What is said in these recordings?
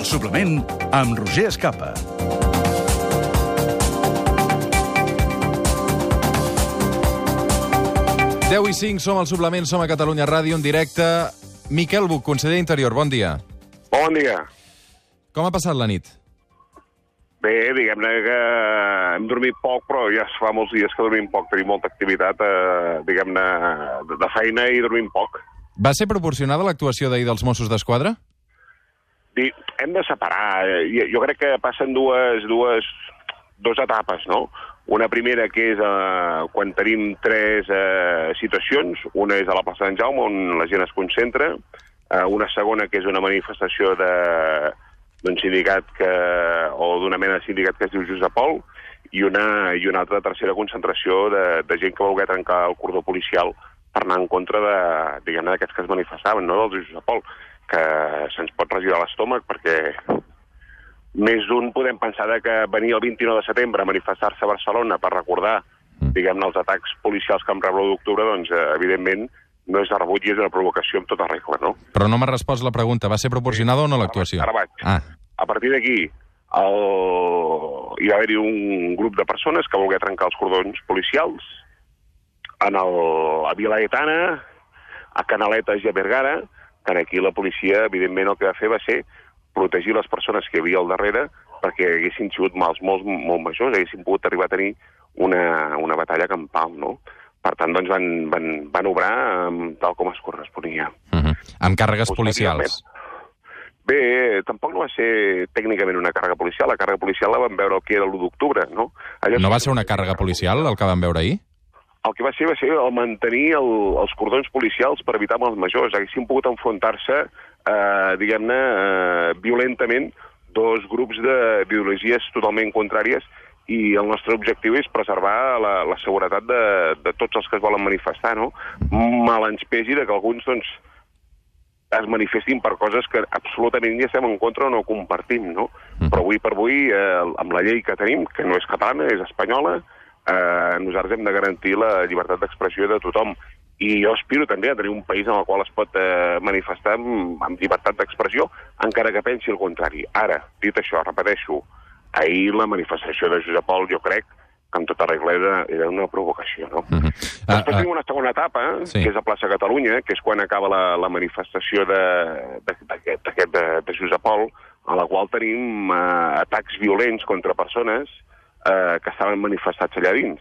El suplement amb Roger Escapa. Deu i 5, som al suplement, som a Catalunya Ràdio en directe. Miquel Buch, conseller d'Interior, bon dia. Bon dia. Com ha passat la nit? Bé, diguem-ne que hem dormit poc, però ja es fa molts dies que dormim poc. Tenim molta activitat, eh, diguem-ne, de- de feina i dormim poc. Va ser proporcionada l'actuació d'ahir dels Mossos d'Esquadra? Di- Hem de separar. eh, Jo, crec que passen dues, dues, dues etapes, no? Una primera que és eh, quan tenim tres eh, situacions. Una és a la plaça d'en Jaume, on la gent es concentra. Eh, una segona que és una manifestació d'un sindicat que, o d'una mena de sindicat que es diu Josep Pol, i una, i una altra tercera concentració de, de gent que voler trencar el cordó policial per anar en contra de, d'aquests que es manifestaven, no dels Josep Pol, que se'ns pot regirar l'estómac perquè més d'un podem pensar de que venir el 29 de setembre a manifestar-se a Barcelona per recordar, diguem-ne, els atacs policials que vam rebre l'1 d'octubre, doncs, eh, evidentment, no és de rebut i és una provocació amb tota regla, no? Però no m'ha respost la pregunta. Va ser proporcionada o no l'actuació? Ara vaig. Ah, A partir d'aquí, el... hi va haver-hi un grup de persones que volia trencar els cordons policials en el... a Vilaetana, a Canaletes i a Bergara, que aquí la policia, evidentment, el que va fer va ser protegir les persones que hi havia al darrere perquè haguessin sigut mals molt, molt majors, haguessin pogut arribar a tenir una, una batalla campal, no? Per tant, doncs, van, van, van obrar um, tal com es corresponia. uh -huh. amb càrregues policials. Bé, tampoc no va ser tècnicament una càrrega policial. La càrrega policial la vam veure el que era l'1 d'octubre, no? Allò No va ser una càrrega policial, el que vam veure ahir? El que va ser va ser el mantenir el, els cordons policials per evitar mals majors. Haguessin pogut enfrontar-se, eh, diguem-ne, eh, violentament dos grups d'ideologies totalment contràries i el nostre objectiu és preservar la, la seguretat de, de tots els que es volen manifestar, no? Mal ens pesi de que alguns, doncs, es manifestin per coses que absolutament ja estem en contra o no compartim, no? Però avui per avui, eh, amb la llei que tenim, que no és catalana, és espanyola, eh, nosaltres hem de garantir la llibertat d'expressió de tothom. I jo aspiro també a tenir un país en el qual es pot eh, manifestar amb, amb llibertat d'expressió, encara que pensi el contrari. Ara, dit això, repeteixo, ahir la manifestació de Josep Pol, jo crec, que amb tota regla era, era una provocació, no? Uh -huh. Després tenim una segona etapa, Sí. sí. que és a plaça Catalunya, que és quan acaba la, la manifestació de- de- de, de, de Josep Pol, a la qual tenim eh, atacs violents contra persones eh, que estaven manifestats allà dins.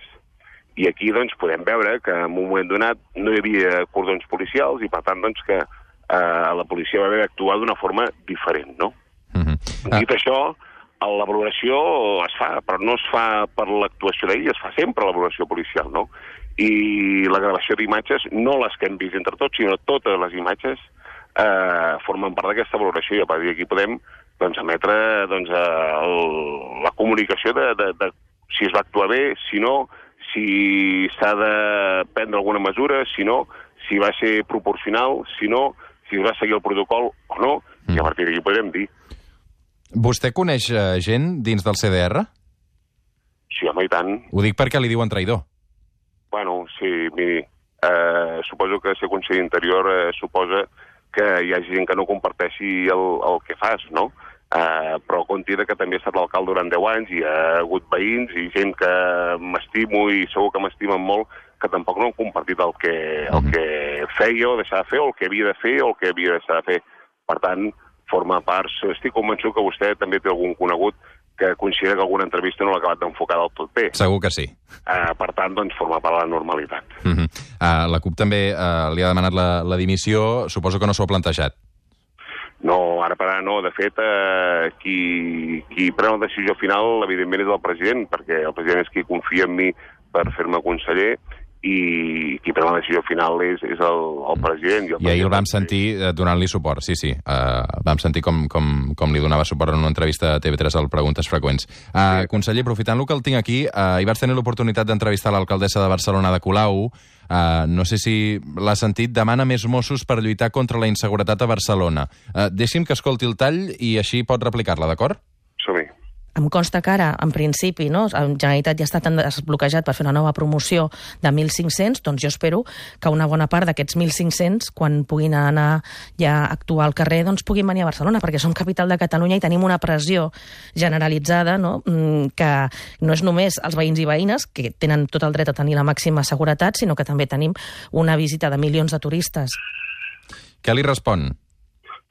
I aquí doncs, podem veure que en un moment donat no hi havia cordons policials i, per tant, doncs, que eh, la policia va haver d'actuar d'una forma diferent, no? Uh -huh. Dit això, la valoració es fa, però no es fa per l'actuació d'ell, es fa sempre la valoració policial, no? I la gravació d'imatges, no les que hem vist entre tots, sinó totes les imatges, eh, formen part d'aquesta valoració i a partir d'aquí podem doncs, emetre doncs, eh, el, la comunicació de, de, de si es va actuar bé, si no, si s'ha de prendre alguna mesura, si no, si va ser proporcional, si no, si es va seguir el protocol o no, i a partir d'aquí podem dir Vostè coneix eh, gent dins del CDR? Sí, home, i tant. Ho dic perquè li diuen traïdor. Bueno, sí, miri, eh, suposo que ser conseller d'interior eh, suposa que hi ha gent que no comparteixi el, el que fas, no? Eh, però compti que també he estat l'alcalde durant 10 anys i hi ha hagut veïns i gent que m'estimo i segur que m'estimen molt que tampoc no han compartit el que, el que feia o deixava de fer o el que havia de fer o el que havia de deixar de fer. Per tant, forma part... Estic convençut que vostè també té algun conegut que considera que alguna entrevista no l'ha acabat d'enfocar del tot bé. Segur que sí. Eh, per tant, doncs, forma part de la normalitat. Uh -huh. uh, la CUP també uh, li ha demanat la, la dimissió. Suposo que no s'ho ha plantejat. No, ara per ara no. De fet, eh, qui, qui pren la decisió final, evidentment, és el president, perquè el president és qui confia en mi per fer-me conseller i qui pren la decisió final és, és el, el president. I el ahir el vam sentir eh, donant-li suport, sí, sí. Uh, vam sentir com, com, com li donava suport en una entrevista a TV3 al Preguntes Freqüents. Uh, conseller, aprofitant-lo que el tinc aquí, uh, hi vaig tenir l'oportunitat d'entrevistar l'alcaldessa de Barcelona de Colau. Uh, no sé si l'ha sentit, demana més Mossos per lluitar contra la inseguretat a Barcelona. Uh, deixi'm que escolti el tall i així pot replicar-la, d'acord? Som-hi. Em consta que ara, en principi, no, la Generalitat ja està tan desbloquejat per fer una nova promoció de 1.500, doncs jo espero que una bona part d'aquests 1.500, quan puguin anar ja a actuar al carrer, doncs puguin venir a Barcelona, perquè som capital de Catalunya i tenim una pressió generalitzada no? Mm, que no és només els veïns i veïnes, que tenen tot el dret a tenir la màxima seguretat, sinó que també tenim una visita de milions de turistes. Què li respon?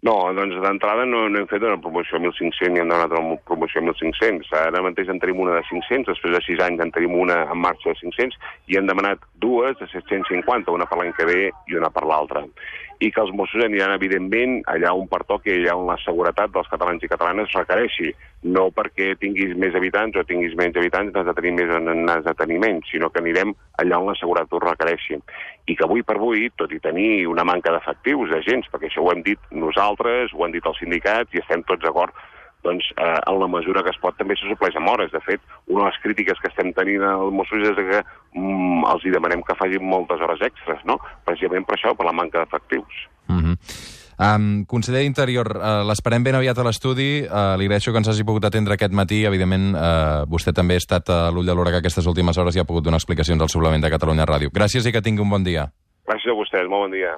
No, doncs d'entrada no, no hem fet una promoció a 1.500 ni hem donat una promoció a 1.500. Ara mateix en tenim una de 500, després de 6 anys en tenim una en marxa de 500 i hem demanat dues de 750, una per l'any que ve i una per l'altra i que els Mossos aniran, evidentment, allà on pertoqui, allà on la seguretat dels catalans i catalanes requereixi. No perquè tinguis més habitants o tinguis menys habitants n'has de tenir més o n'has de tenir menys, sinó que anirem allà on la seguretat ho requereixi. I que avui per avui, tot i tenir una manca d'efectius, d'agents, perquè això ho hem dit nosaltres, ho han dit els sindicats i estem tots d'acord doncs, eh, en la mesura que es pot també se supleix amb hores. De fet, una de les crítiques que estem tenint als Mossos és que mm, els hi demanem que facin moltes hores extres, no? precisament per això, per la manca d'efectius. Mm. Um, conseller d'Interior, uh, l'esperem ben aviat a l'estudi. Uh, li agraeixo que ens hagi pogut atendre aquest matí. Evidentment, uh, vostè també ha estat a l'ull de l'hora que aquestes últimes hores i ha pogut donar explicacions al suplement de Catalunya Ràdio. Gràcies i que tingui un bon dia. Gràcies a vostès, molt bon dia.